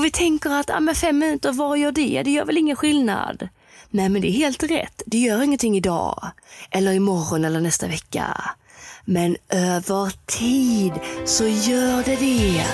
För vi tänker att ah, men fem minuter, vad gör det? Det gör väl ingen skillnad? Nej, men det är helt rätt. Det gör ingenting idag, eller imorgon eller nästa vecka. Men över tid så gör det det.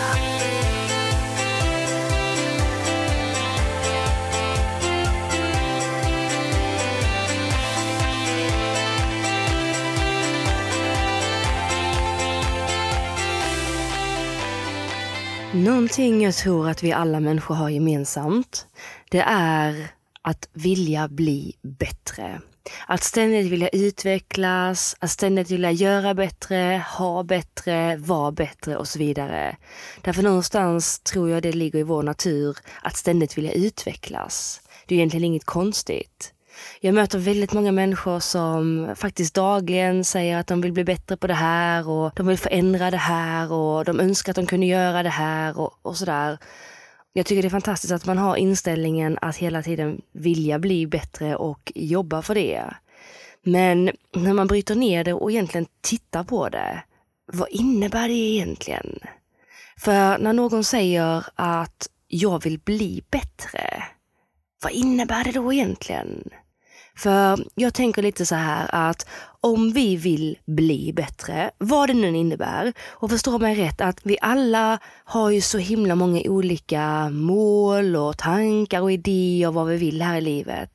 Någonting jag tror att vi alla människor har gemensamt, det är att vilja bli bättre. Att ständigt vilja utvecklas, att ständigt vilja göra bättre, ha bättre, vara bättre och så vidare. Därför någonstans tror jag det ligger i vår natur att ständigt vilja utvecklas. Det är egentligen inget konstigt. Jag möter väldigt många människor som faktiskt dagligen säger att de vill bli bättre på det här och de vill förändra det här och de önskar att de kunde göra det här och, och sådär. Jag tycker det är fantastiskt att man har inställningen att hela tiden vilja bli bättre och jobba för det. Men när man bryter ner det och egentligen tittar på det, vad innebär det egentligen? För när någon säger att jag vill bli bättre, vad innebär det då egentligen? För jag tänker lite så här att om vi vill bli bättre, vad det nu innebär, och förstå mig rätt att vi alla har ju så himla många olika mål och tankar och idéer vad vi vill här i livet.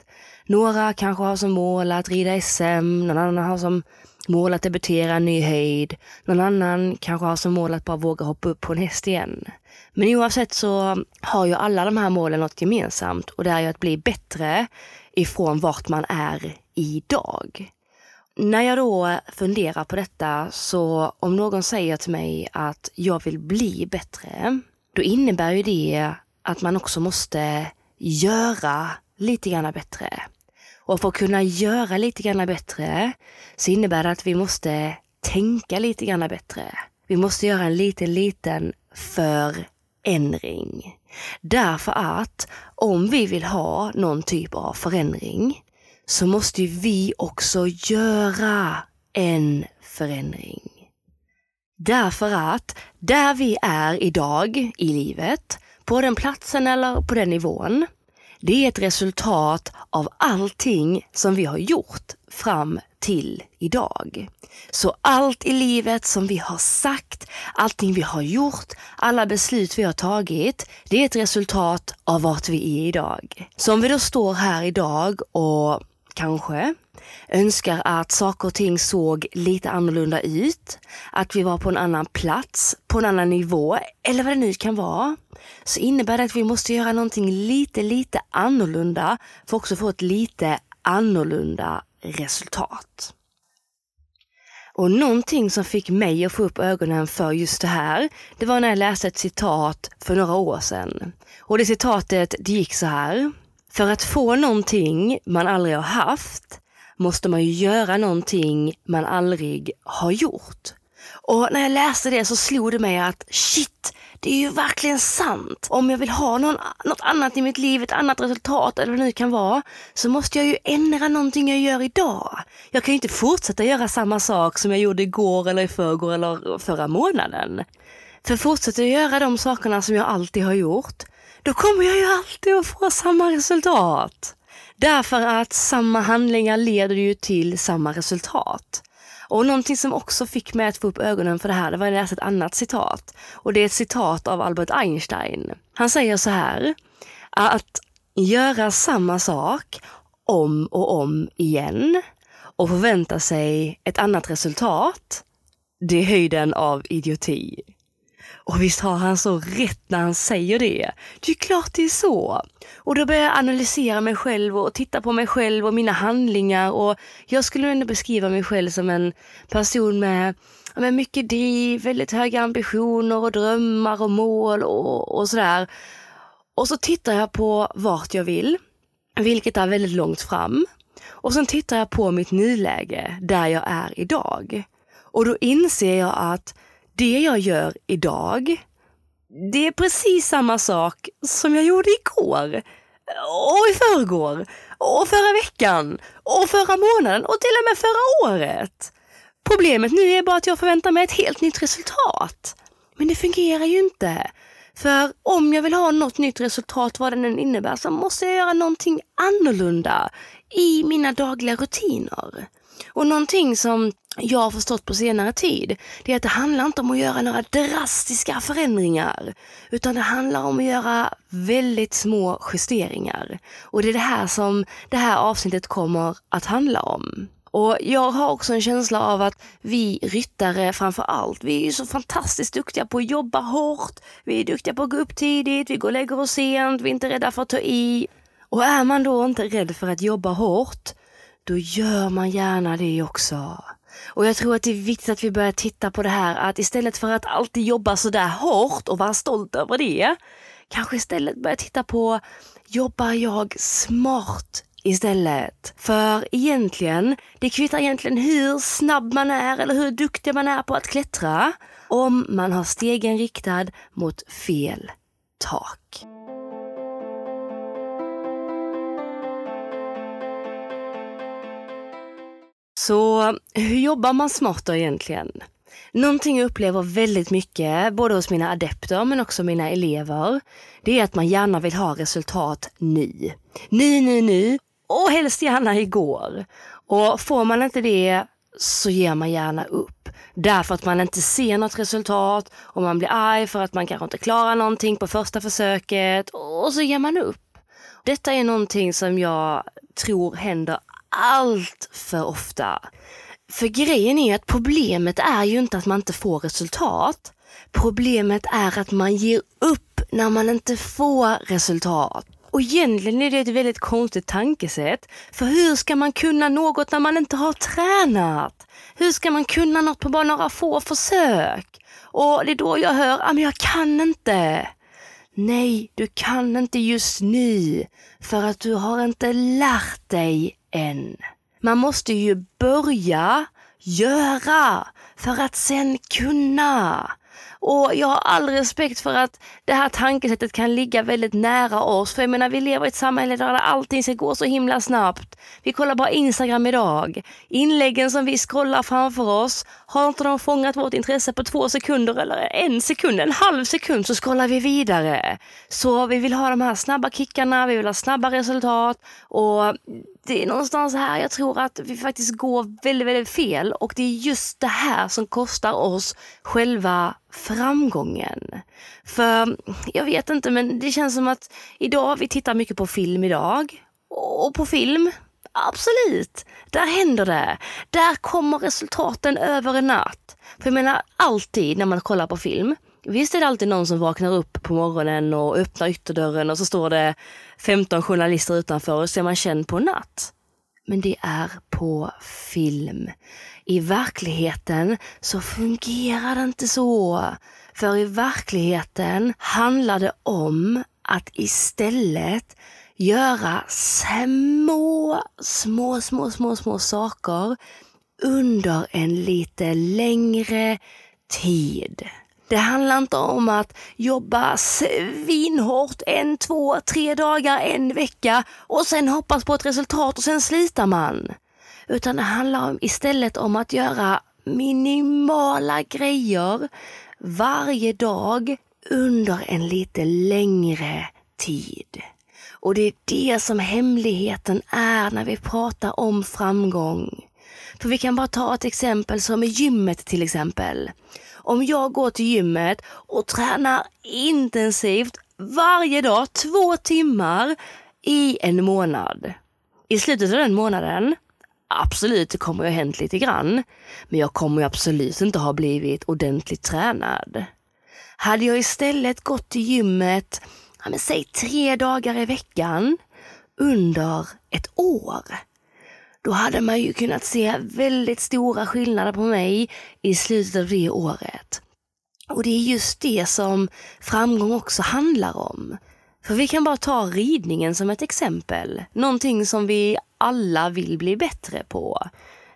Några kanske har som mål att rida SM, någon annan har som mål att debutera en ny höjd. Någon annan kanske har som mål att bara våga hoppa upp på en häst igen. Men oavsett så har ju alla de här målen något gemensamt och det är ju att bli bättre ifrån vart man är idag. När jag då funderar på detta så om någon säger till mig att jag vill bli bättre, då innebär ju det att man också måste göra lite grann bättre. Och för att kunna göra lite grann bättre så innebär det att vi måste tänka lite grann bättre. Vi måste göra en liten, liten förändring. Därför att om vi vill ha någon typ av förändring så måste vi också göra en förändring. Därför att där vi är idag i livet, på den platsen eller på den nivån, det är ett resultat av allting som vi har gjort fram till idag. Så allt i livet som vi har sagt, allting vi har gjort, alla beslut vi har tagit, det är ett resultat av vart vi är idag. Så om vi då står här idag och kanske önskar att saker och ting såg lite annorlunda ut, att vi var på en annan plats, på en annan nivå eller vad det nu kan vara, så innebär det att vi måste göra någonting lite, lite annorlunda för att också få ett lite annorlunda resultat. Och någonting som fick mig att få upp ögonen för just det här, det var när jag läste ett citat för några år sedan. Och det citatet, det gick så här. För att få någonting man aldrig har haft måste man ju göra någonting man aldrig har gjort. Och när jag läste det så slog det mig att shit, det är ju verkligen sant. Om jag vill ha någon, något annat i mitt liv, ett annat resultat eller vad det nu kan vara, så måste jag ju ändra någonting jag gör idag. Jag kan ju inte fortsätta göra samma sak som jag gjorde igår eller i förrgår eller förra månaden. För fortsätter jag göra de sakerna som jag alltid har gjort, då kommer jag ju alltid att få samma resultat. Därför att samma handlingar leder ju till samma resultat. Och någonting som också fick mig att få upp ögonen för det här, det var när jag läste ett annat citat. Och det är ett citat av Albert Einstein. Han säger så här, att göra samma sak om och om igen och förvänta sig ett annat resultat, det är höjden av idioti. Och visst har han så rätt när han säger det. Det är klart det är så. Och då börjar jag analysera mig själv och titta på mig själv och mina handlingar och jag skulle ändå beskriva mig själv som en person med, med mycket driv, väldigt höga ambitioner och drömmar och mål och, och sådär. Och så tittar jag på vart jag vill, vilket är väldigt långt fram. Och sen tittar jag på mitt nuläge, där jag är idag. Och då inser jag att det jag gör idag, det är precis samma sak som jag gjorde igår. Och i förrgår. Och förra veckan. Och förra månaden. Och till och med förra året. Problemet nu är bara att jag förväntar mig ett helt nytt resultat. Men det fungerar ju inte. För om jag vill ha något nytt resultat, vad det än innebär, så måste jag göra någonting annorlunda i mina dagliga rutiner. Och någonting som jag har förstått på senare tid, det är att det handlar inte om att göra några drastiska förändringar, utan det handlar om att göra väldigt små justeringar. Och det är det här som det här avsnittet kommer att handla om. Och jag har också en känsla av att vi ryttare framför allt, vi är så fantastiskt duktiga på att jobba hårt. Vi är duktiga på att gå upp tidigt, vi går och lägger oss sent, vi är inte rädda för att ta i. Och är man då inte rädd för att jobba hårt, då gör man gärna det också. Och jag tror att det är viktigt att vi börjar titta på det här att istället för att alltid jobba sådär hårt och vara stolt över det, kanske istället börja titta på, jobbar jag smart istället. För egentligen, det kvittar egentligen hur snabb man är eller hur duktig man är på att klättra om man har stegen riktad mot fel tak. Så hur jobbar man smart då egentligen? Någonting jag upplever väldigt mycket, både hos mina adepter men också mina elever, det är att man gärna vill ha resultat nu. Nu, nu, nu och helst gärna igår. Och får man inte det så ger man gärna upp. Därför att man inte ser något resultat och man blir arg för att man kanske inte klarar någonting på första försöket och så ger man upp. Detta är någonting som jag tror händer allt för ofta. För grejen är att problemet är ju inte att man inte får resultat. Problemet är att man ger upp när man inte får resultat. Och egentligen är det ett väldigt konstigt tankesätt. För hur ska man kunna något när man inte har tränat? Hur ska man kunna något på bara några få försök? Och det är då jag hör, ah, men jag kan inte. Nej, du kan inte just nu. För att du har inte lärt dig än. Man måste ju börja göra för att sen kunna. Och jag har all respekt för att det här tankesättet kan ligga väldigt nära oss. För jag menar, vi lever i ett samhälle där allting ska gå så himla snabbt. Vi kollar bara Instagram idag. Inläggen som vi scrollar framför oss, har inte de fångat vårt intresse på två sekunder eller en sekund, en halv sekund så scrollar vi vidare. Så vi vill ha de här snabba kickarna, vi vill ha snabba resultat och det är någonstans här jag tror att vi faktiskt går väldigt, väldigt fel och det är just det här som kostar oss själva framgången. För jag vet inte, men det känns som att idag, vi tittar mycket på film idag. Och på film, absolut, där händer det. Där kommer resultaten över en natt. För jag menar, alltid när man kollar på film, Visst är det alltid någon som vaknar upp på morgonen och öppnar ytterdörren och så står det 15 journalister utanför och så är man känd på natt. Men det är på film. I verkligheten så fungerar det inte så. För i verkligheten handlar det om att istället göra små, små, små, små, små saker under en lite längre tid. Det handlar inte om att jobba svinhårt en, två, tre dagar, en vecka och sen hoppas på ett resultat och sen slitar man. Utan det handlar om, istället om att göra minimala grejer varje dag under en lite längre tid. Och det är det som hemligheten är när vi pratar om framgång. För vi kan bara ta ett exempel som i gymmet till exempel. Om jag går till gymmet och tränar intensivt varje dag, två timmar i en månad. I slutet av den månaden, absolut, det kommer ju ha hänt lite grann. Men jag kommer ju absolut inte ha blivit ordentligt tränad. Hade jag istället gått till gymmet, ja, men säg tre dagar i veckan under ett år då hade man ju kunnat se väldigt stora skillnader på mig i slutet av det året. Och det är just det som framgång också handlar om. För vi kan bara ta ridningen som ett exempel. Någonting som vi alla vill bli bättre på.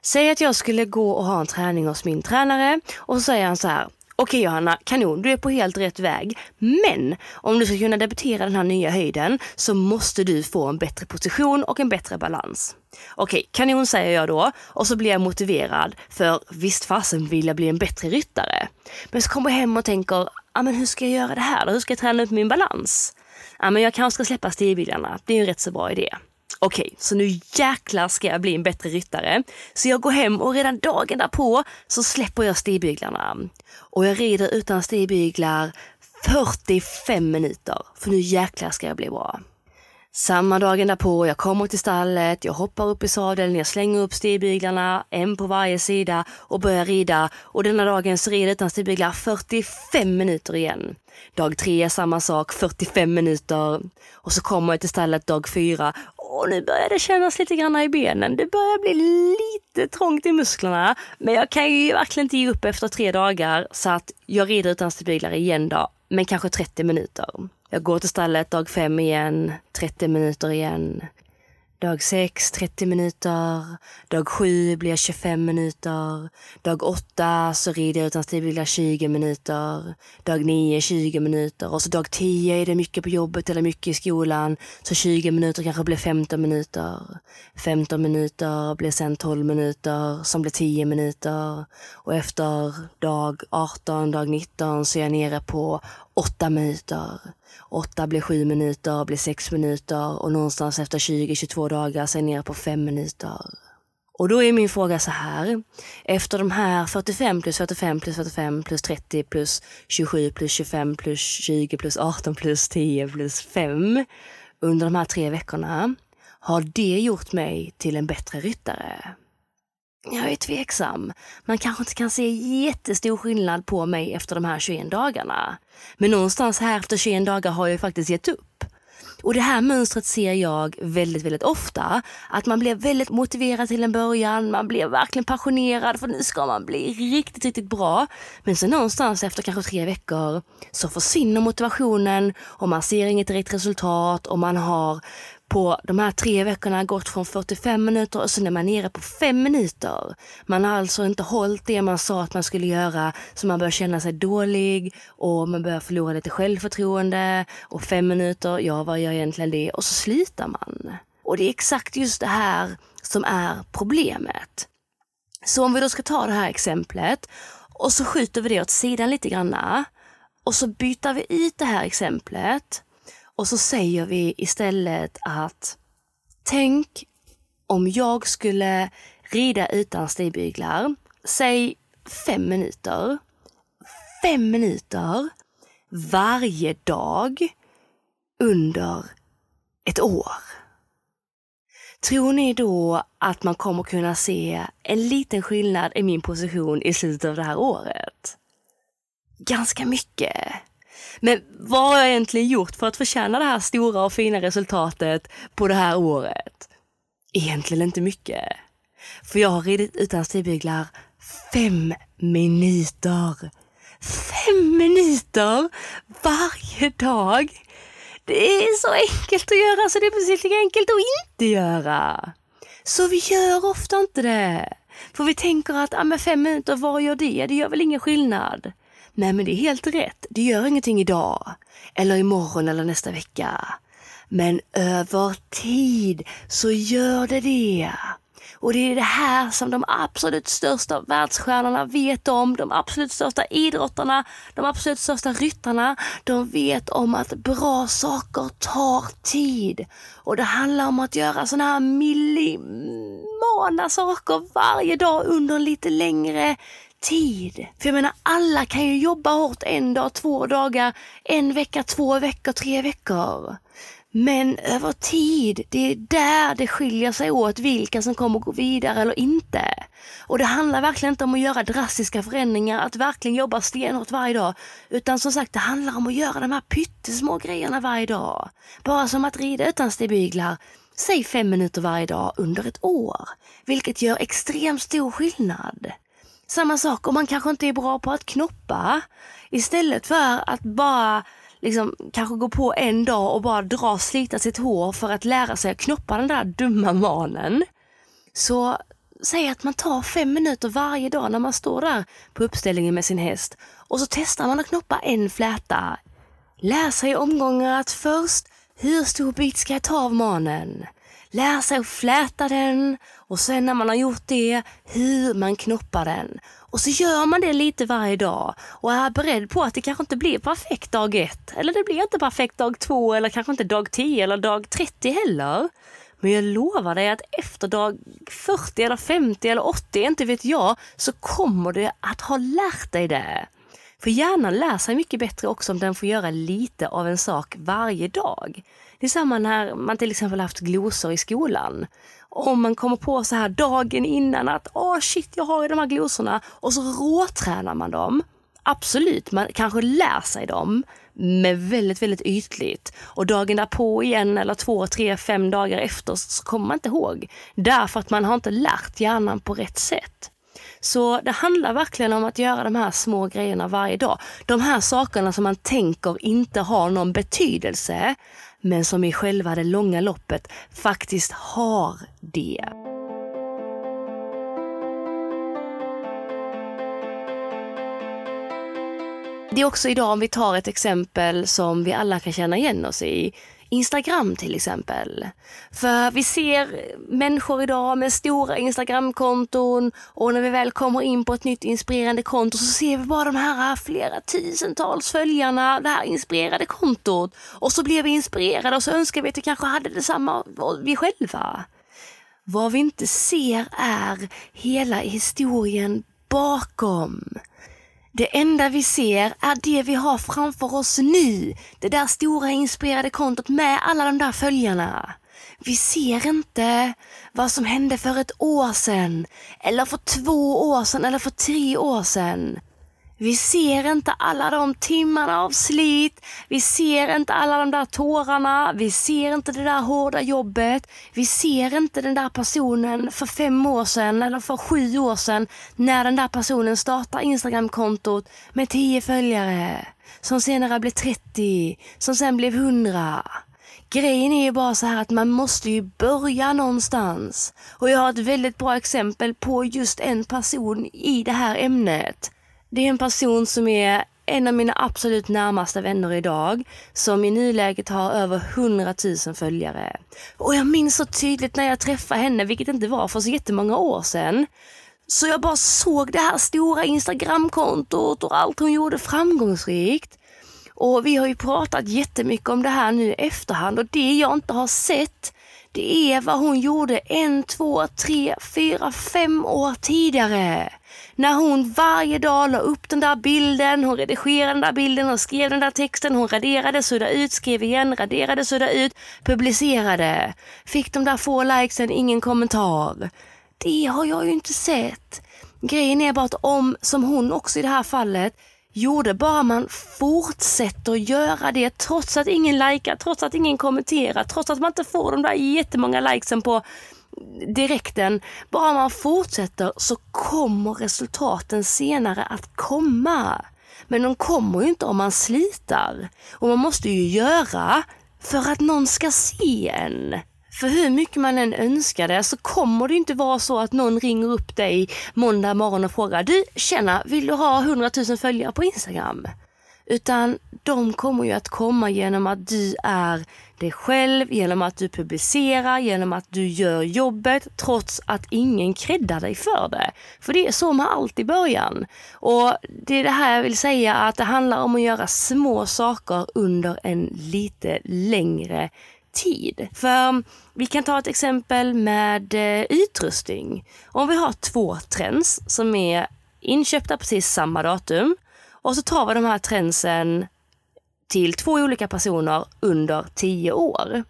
Säg att jag skulle gå och ha en träning hos min tränare och så säger han så här. Okej Johanna, kanon, du är på helt rätt väg. Men om du ska kunna debutera den här nya höjden så måste du få en bättre position och en bättre balans. Okej, kanon säger jag då och så blir jag motiverad för visst fasen vill jag bli en bättre ryttare. Men så kommer jag hem och tänker, ah, men hur ska jag göra det här då? Hur ska jag träna upp min balans? Ja, men jag kanske ska släppa stigbilarna. Det är ju en rätt så bra idé. Okej, så nu jäklar ska jag bli en bättre ryttare. Så jag går hem och redan dagen därpå så släpper jag stigbyglarna. Och jag rider utan stigbyglar 45 minuter. För nu jäklar ska jag bli bra. Samma dagen därpå, jag kommer till stallet, jag hoppar upp i sadeln, jag slänger upp stigbyglarna, en på varje sida och börjar rida. Och denna dagen så rider jag utan stigbyglar 45 minuter igen. Dag tre är samma sak, 45 minuter. Och så kommer jag till stallet dag fyra och nu börjar det kännas lite grann i benen. Det börjar bli lite trångt i musklerna. Men jag kan ju verkligen inte ge upp efter tre dagar så att jag rider utan stigbyglar igen då, men kanske 30 minuter. Jag går till stallet dag fem igen, 30 minuter igen. Dag 6, 30 minuter. Dag 7 blir 25 minuter. Dag 8 så rider jag utan stigbyglar 20 minuter. Dag 9 20 minuter. Och så dag 10 är det mycket på jobbet eller mycket i skolan. Så 20 minuter kanske blir 15 minuter. 15 minuter blir sen 12 minuter som blir 10 minuter. Och efter dag 18, dag 19 så är jag nere på 8 minuter. 8 blir 7 minuter, blir 6 minuter och någonstans efter 20-22 dagar så är jag nere på 5 minuter. Och då är min fråga så här. Efter de här 45 plus 45 plus 45 plus 30 plus 27 plus 25 plus 20 plus 18 plus 10 plus 5 under de här tre veckorna. Har det gjort mig till en bättre ryttare? Jag är tveksam. Man kanske inte kan se jättestor skillnad på mig efter de här 21 dagarna. Men någonstans här efter 21 dagar har jag faktiskt gett upp. Och det här mönstret ser jag väldigt, väldigt ofta. Att man blir väldigt motiverad till en början, man blir verkligen passionerad för nu ska man bli riktigt, riktigt bra. Men sen någonstans efter kanske tre veckor så försvinner motivationen och man ser inget direkt resultat och man har på de här tre veckorna gått från 45 minuter och sen är man nere på 5 minuter. Man har alltså inte hållit det man sa att man skulle göra så man börjar känna sig dålig och man börjar förlora lite självförtroende och fem minuter, ja vad gör egentligen det? Och så slutar man. Och det är exakt just det här som är problemet. Så om vi då ska ta det här exemplet och så skjuter vi det åt sidan lite granna och så byter vi ut det här exemplet och så säger vi istället att tänk om jag skulle rida utan stigbyglar, säg fem minuter. Fem minuter varje dag under ett år. Tror ni då att man kommer kunna se en liten skillnad i min position i slutet av det här året? Ganska mycket. Men vad har jag egentligen gjort för att förtjäna det här stora och fina resultatet på det här året? Egentligen inte mycket. För jag har ridit utan stigbyglar fem minuter. Fem minuter varje dag! Det är så enkelt att göra så det är precis lika enkelt att inte göra. Så vi gör ofta inte det. För vi tänker att ah, med fem minuter, vad gör det? Det gör väl ingen skillnad. Nej men det är helt rätt. Det gör ingenting idag. Eller imorgon eller nästa vecka. Men över tid så gör det det. Och det är det här som de absolut största världsstjärnorna vet om. De absolut största idrottarna, de absolut största ryttarna. De vet om att bra saker tar tid. Och det handlar om att göra sådana här millimana saker varje dag under lite längre tid. För jag menar, alla kan ju jobba hårt en dag, två dagar, en vecka, två veckor, tre veckor. Men över tid, det är där det skiljer sig åt vilka som kommer gå vidare eller inte. Och det handlar verkligen inte om att göra drastiska förändringar, att verkligen jobba stenhårt varje dag. Utan som sagt, det handlar om att göra de här pyttesmå grejerna varje dag. Bara som att rida utan stigbyglar, säg fem minuter varje dag under ett år. Vilket gör extremt stor skillnad. Samma sak om man kanske inte är bra på att knoppa. Istället för att bara liksom, kanske gå på en dag och bara dra och slita sitt hår för att lära sig att knoppa den där dumma manen. Så säg att man tar fem minuter varje dag när man står där på uppställningen med sin häst och så testar man att knoppa en fläta. Lär sig i omgångar att först, hur stor bit ska jag ta av manen? Lär sig att fläta den och sen när man har gjort det, hur man knoppar den. Och så gör man det lite varje dag och är beredd på att det kanske inte blir perfekt dag ett. Eller det blir inte perfekt dag två eller kanske inte dag 10 eller dag 30 heller. Men jag lovar dig att efter dag 40 eller 50 eller 80, inte vet jag, så kommer du att ha lärt dig det. För hjärnan lär sig mycket bättre också om den får göra lite av en sak varje dag. Det är samma när man till exempel haft glosor i skolan. Om man kommer på så här dagen innan att åh oh shit, jag har ju de här glosorna och så råtränar man dem. Absolut, man kanske lär sig dem, men väldigt, väldigt ytligt. Och dagen därpå igen eller två, tre, fem dagar efter så kommer man inte ihåg. Därför att man har inte lärt hjärnan på rätt sätt. Så det handlar verkligen om att göra de här små grejerna varje dag. De här sakerna som man tänker inte har någon betydelse, men som i själva det långa loppet faktiskt har det. Det är också idag, om vi tar ett exempel som vi alla kan känna igen oss i. Instagram till exempel. För vi ser människor idag med stora Instagramkonton och när vi väl kommer in på ett nytt inspirerande konto så ser vi bara de här flera tusentals följarna, det här inspirerade kontot. Och så blir vi inspirerade och så önskar vi att vi kanske hade detsamma vi själva. Vad vi inte ser är hela historien bakom. Det enda vi ser är det vi har framför oss nu. Det där stora inspirerade kontot med alla de där följarna. Vi ser inte vad som hände för ett år sedan, eller för två år sedan, eller för tre år sedan. Vi ser inte alla de timmarna av slit. Vi ser inte alla de där tårarna. Vi ser inte det där hårda jobbet. Vi ser inte den där personen för fem år sedan eller för sju år sedan när den där personen startar Instagramkontot med tio följare. Som senare blev 30, som sen blev 100. Grejen är ju bara så här att man måste ju börja någonstans. Och jag har ett väldigt bra exempel på just en person i det här ämnet. Det är en person som är en av mina absolut närmaste vänner idag som i nuläget har över 100 000 följare. Och jag minns så tydligt när jag träffade henne, vilket inte var för så jättemånga år sedan. Så jag bara såg det här stora Instagramkontot och allt hon gjorde framgångsrikt. Och vi har ju pratat jättemycket om det här nu i efterhand och det jag inte har sett det är vad hon gjorde en, två, tre, fyra, fem år tidigare. När hon varje dag la upp den där bilden, hon redigerade den där bilden, hon skrev den där texten, hon raderade, suddade ut, skrev igen, raderade, suddade ut, publicerade. Fick de där få likesen, ingen kommentar. Det har jag ju inte sett. Grejen är bara att om, som hon också i det här fallet, gjorde bara man fortsätter göra det trots att ingen likar, trots att ingen kommenterar, trots att man inte får de där jättemånga likesen på direkten. Bara man fortsätter så kommer resultaten senare att komma. Men de kommer ju inte om man slitar. Och man måste ju göra för att någon ska se en. För hur mycket man än önskar det så kommer det inte vara så att någon ringer upp dig måndag morgon och frågar Du, tjena, vill du ha 100 000 följare på Instagram? Utan de kommer ju att komma genom att du är dig själv, genom att du publicerar, genom att du gör jobbet trots att ingen creddar dig för det. För det är så med allt i början. Och det är det här jag vill säga att det handlar om att göra små saker under en lite längre tid. För vi kan ta ett exempel med eh, utrustning. Om vi har två trends som är inköpta precis samma datum och så tar vi de här trendsen till två olika personer under tio år.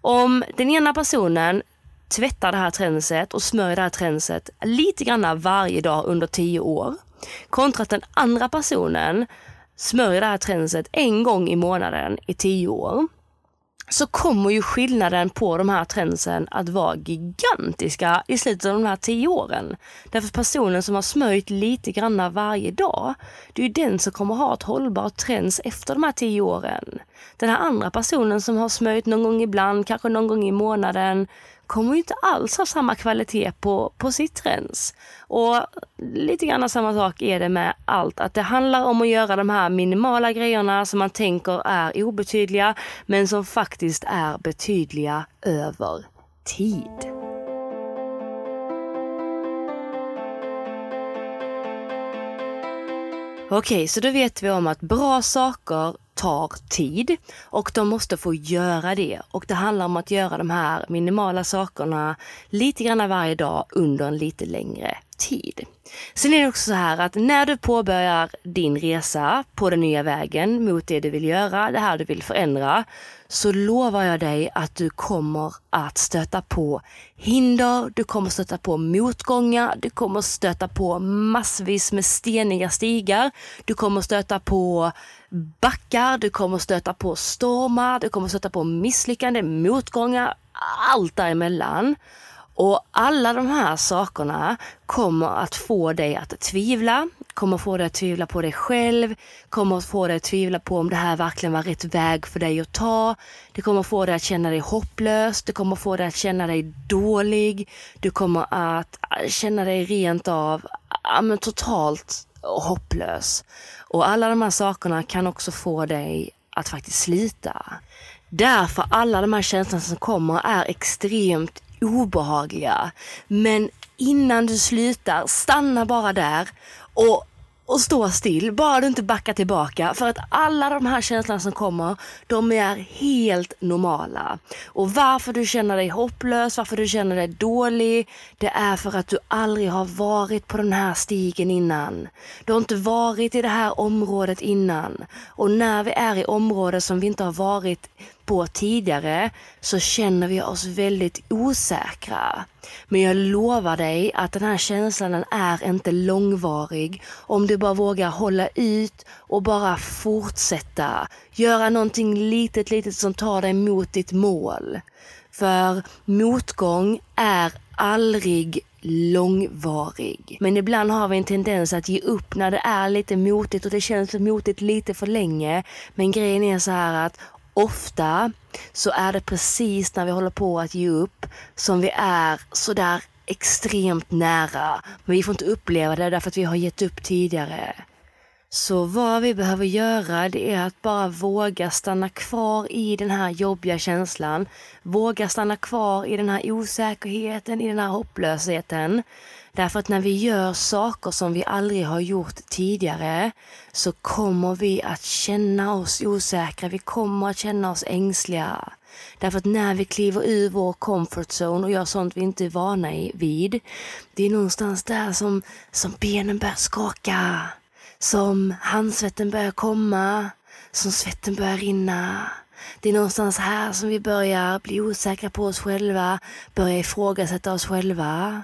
Om den ena personen tvättar det här tränset och smörjer det här tränset lite grann varje dag under tio år kontra att den andra personen smörjer det här tränset en gång i månaden i tio år så kommer ju skillnaden på de här trendsen att vara gigantiska i slutet av de här tio åren. Därför personen som har smörjt lite granna varje dag, det är ju den som kommer ha ett hållbart trends efter de här tio åren. Den här andra personen som har smörjt någon gång ibland, kanske någon gång i månaden, kommer ju inte alls ha samma kvalitet på, på sitt rens. Och lite grann samma sak är det med allt. Att det handlar om att göra de här minimala grejerna som man tänker är obetydliga, men som faktiskt är betydliga över tid. Okej, så då vet vi om att bra saker tar tid och de måste få göra det. Och det handlar om att göra de här minimala sakerna lite grann varje dag under en lite längre tid. Sen är det också så här att när du påbörjar din resa på den nya vägen mot det du vill göra, det här du vill förändra, så lovar jag dig att du kommer att stöta på hinder, du kommer stöta på motgångar, du kommer stöta på massvis med steniga stigar, du kommer stöta på backar, du kommer stöta på stormar, du kommer stöta på misslyckanden, motgångar, allt däremellan. Och alla de här sakerna kommer att få dig att tvivla, kommer få dig att tvivla på dig själv, kommer att få dig att tvivla på om det här verkligen var rätt väg för dig att ta. Det kommer få dig att känna dig hopplös, det kommer få dig att känna dig dålig, du kommer att äh, känna dig rent av ja, men totalt hopplös. Och alla de här sakerna kan också få dig att faktiskt slita. Därför alla de här känslorna som kommer är extremt obehagliga. Men innan du slutar, stanna bara där och och stå still, bara du inte backar tillbaka. För att alla de här känslorna som kommer, de är helt normala. Och varför du känner dig hopplös, varför du känner dig dålig, det är för att du aldrig har varit på den här stigen innan. Du har inte varit i det här området innan. Och när vi är i områden som vi inte har varit på tidigare så känner vi oss väldigt osäkra. Men jag lovar dig att den här känslan är inte långvarig om du bara vågar hålla ut och bara fortsätta. Göra någonting litet, litet som tar dig mot ditt mål. För motgång är aldrig långvarig. Men ibland har vi en tendens att ge upp när det är lite motigt och det känns motigt lite för länge. Men grejen är så här att ofta så är det precis när vi håller på att ge upp som vi är sådär extremt nära. Men vi får inte uppleva det därför att vi har gett upp tidigare. Så vad vi behöver göra det är att bara våga stanna kvar i den här jobbiga känslan. Våga stanna kvar i den här osäkerheten, i den här hopplösheten. Därför att när vi gör saker som vi aldrig har gjort tidigare så kommer vi att känna oss osäkra, vi kommer att känna oss ängsliga. Därför att när vi kliver ur vår comfort zone och gör sånt vi inte är vana vid, det är någonstans där som, som benen börjar skaka, som handsvetten börjar komma, som svetten börjar rinna. Det är någonstans här som vi börjar bli osäkra på oss själva, börjar ifrågasätta oss själva.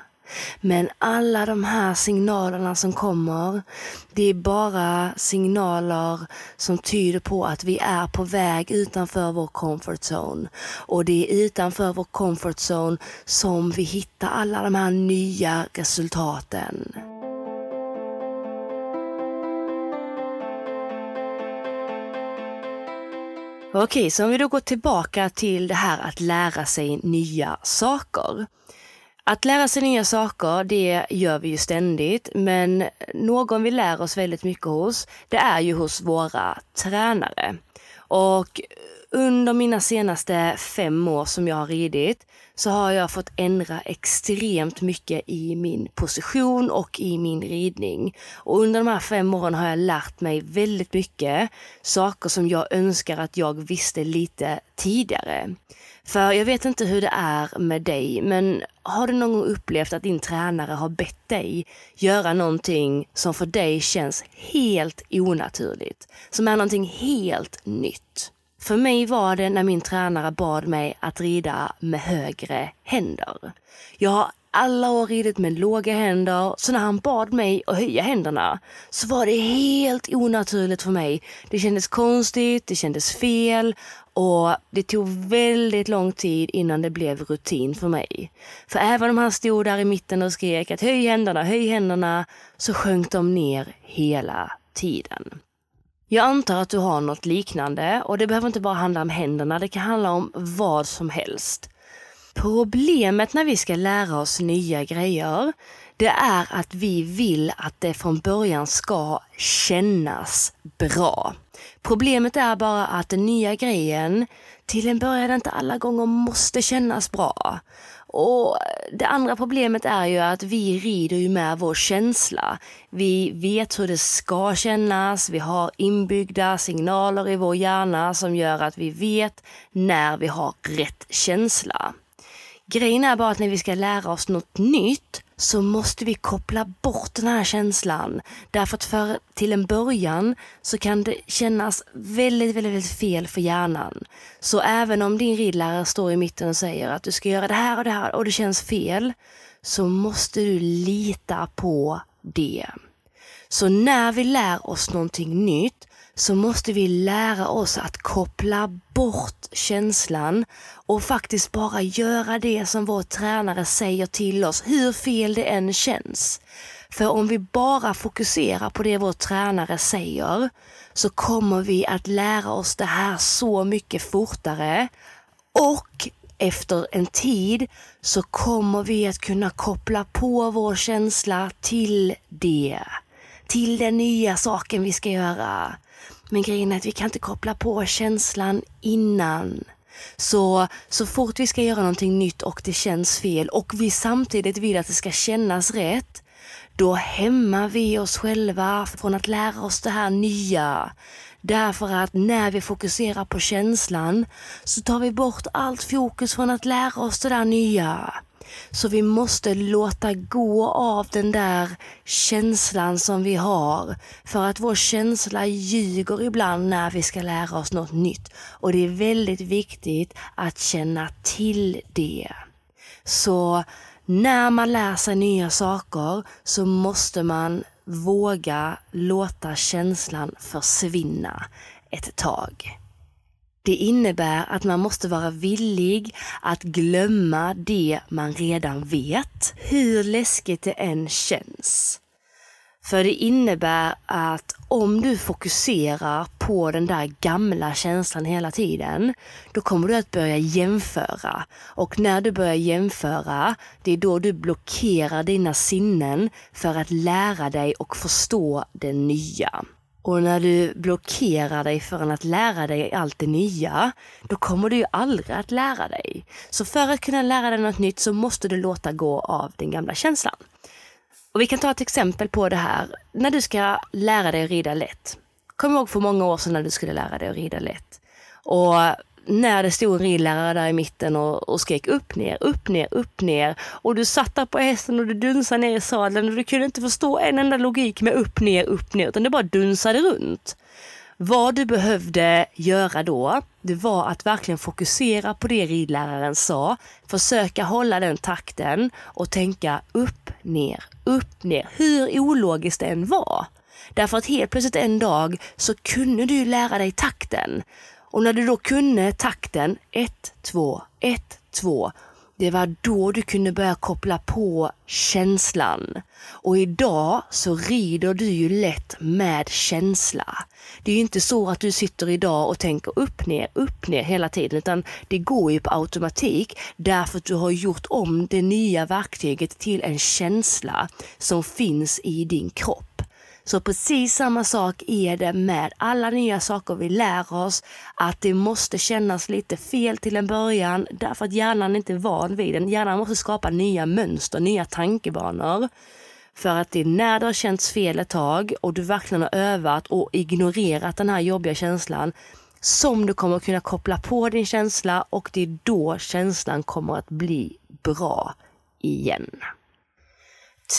Men alla de här signalerna som kommer, det är bara signaler som tyder på att vi är på väg utanför vår comfort zone. Och det är utanför vår comfort zone som vi hittar alla de här nya resultaten. Okej, så om vi då går tillbaka till det här att lära sig nya saker. Att lära sig nya saker, det gör vi ju ständigt, men någon vi lär oss väldigt mycket hos, det är ju hos våra tränare. Och under mina senaste fem år som jag har ridit så har jag fått ändra extremt mycket i min position och i min ridning. Och under de här fem åren har jag lärt mig väldigt mycket saker som jag önskar att jag visste lite tidigare. För jag vet inte hur det är med dig, men har du någon gång upplevt att din tränare har bett dig göra någonting som för dig känns helt onaturligt? Som är någonting helt nytt? För mig var det när min tränare bad mig att rida med högre händer. Jag har alla år ridit med låga händer, så när han bad mig att höja händerna så var det helt onaturligt för mig. Det kändes konstigt, det kändes fel och det tog väldigt lång tid innan det blev rutin för mig. För även om han stod där i mitten och skrek att höj händerna, höj händerna, så sjönk de ner hela tiden. Jag antar att du har något liknande och det behöver inte bara handla om händerna, det kan handla om vad som helst. Problemet när vi ska lära oss nya grejer, det är att vi vill att det från början ska kännas bra. Problemet är bara att den nya grejen till en början inte alla gånger måste kännas bra. Och Det andra problemet är ju att vi rider ju med vår känsla. Vi vet hur det ska kännas, vi har inbyggda signaler i vår hjärna som gör att vi vet när vi har rätt känsla. Grejen är bara att när vi ska lära oss något nytt så måste vi koppla bort den här känslan. Därför att för, till en början så kan det kännas väldigt, väldigt, väldigt fel för hjärnan. Så även om din ridlärare står i mitten och säger att du ska göra det här och det här och det känns fel, så måste du lita på det. Så när vi lär oss någonting nytt så måste vi lära oss att koppla bort känslan och faktiskt bara göra det som vår tränare säger till oss, hur fel det än känns. För om vi bara fokuserar på det vår tränare säger så kommer vi att lära oss det här så mycket fortare och efter en tid så kommer vi att kunna koppla på vår känsla till det. Till den nya saken vi ska göra. Men grejen är att vi kan inte koppla på känslan innan. Så, så fort vi ska göra någonting nytt och det känns fel och vi samtidigt vill att det ska kännas rätt, då hämmar vi oss själva från att lära oss det här nya. Därför att när vi fokuserar på känslan så tar vi bort allt fokus från att lära oss det där nya. Så vi måste låta gå av den där känslan som vi har. För att vår känsla ljuger ibland när vi ska lära oss något nytt. Och det är väldigt viktigt att känna till det. Så när man lär sig nya saker så måste man våga låta känslan försvinna ett tag. Det innebär att man måste vara villig att glömma det man redan vet, hur läskigt det än känns. För det innebär att om du fokuserar på den där gamla känslan hela tiden, då kommer du att börja jämföra. Och när du börjar jämföra, det är då du blockerar dina sinnen för att lära dig och förstå det nya. Och när du blockerar dig för att lära dig allt det nya, då kommer du ju aldrig att lära dig. Så för att kunna lära dig något nytt så måste du låta gå av den gamla känslan. Och vi kan ta ett exempel på det här. När du ska lära dig att rida lätt. Kom ihåg för många år sedan när du skulle lära dig att rida lätt. Och när det stod en ridlärare där i mitten och, och skrek upp, ner, upp, ner, upp, ner. Och du satt där på hästen och du dunsade ner i sadeln och du kunde inte förstå en enda logik med upp, ner, upp, ner. Utan det bara dunsade runt. Vad du behövde göra då, det var att verkligen fokusera på det ridläraren sa. Försöka hålla den takten och tänka upp, ner, upp, ner. Hur ologiskt det än var. Därför att helt plötsligt en dag så kunde du lära dig takten. Och när du då kunde takten 1, 2, 1, 2. Det var då du kunde börja koppla på känslan. Och idag så rider du ju lätt med känsla. Det är ju inte så att du sitter idag och tänker upp, ner, upp, ner hela tiden, utan det går ju på automatik därför att du har gjort om det nya verktyget till en känsla som finns i din kropp. Så precis samma sak är det med alla nya saker vi lär oss. Att det måste kännas lite fel till en början därför att hjärnan inte är van vid den. Hjärnan måste skapa nya mönster, nya tankebanor. För att det är när det har känts fel ett tag och du verkligen har övat och ignorerat den här jobbiga känslan som du kommer kunna koppla på din känsla och det är då känslan kommer att bli bra igen.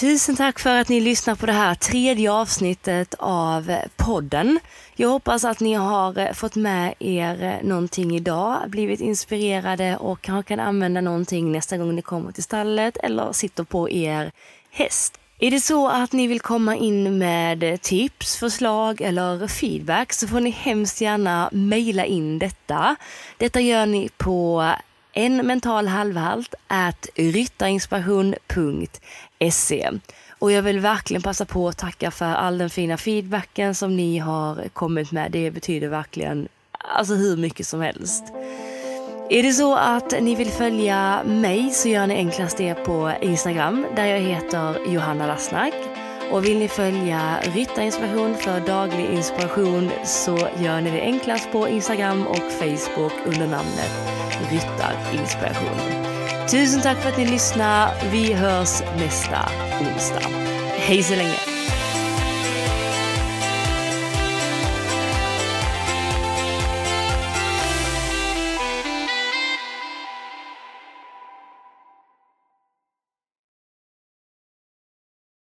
Tusen tack för att ni lyssnar på det här tredje avsnittet av podden. Jag hoppas att ni har fått med er någonting idag, blivit inspirerade och kanske kan använda någonting nästa gång ni kommer till stallet eller sitter på er häst. Är det så att ni vill komma in med tips, förslag eller feedback så får ni hemskt gärna mejla in detta. Detta gör ni på en mental halvhalt at ryttarinspiration.se Och jag vill verkligen passa på att tacka för all den fina feedbacken som ni har kommit med. Det betyder verkligen alltså hur mycket som helst. Är det så att ni vill följa mig så gör ni enklast det på Instagram där jag heter Johanna Lassnack. Och vill ni följa Ryttarinspiration för daglig inspiration så gör ni det enklast på Instagram och Facebook under namnet Ryttarinspiration. Tusen tack för att ni lyssnar. Vi hörs nästa onsdag. Hej så länge!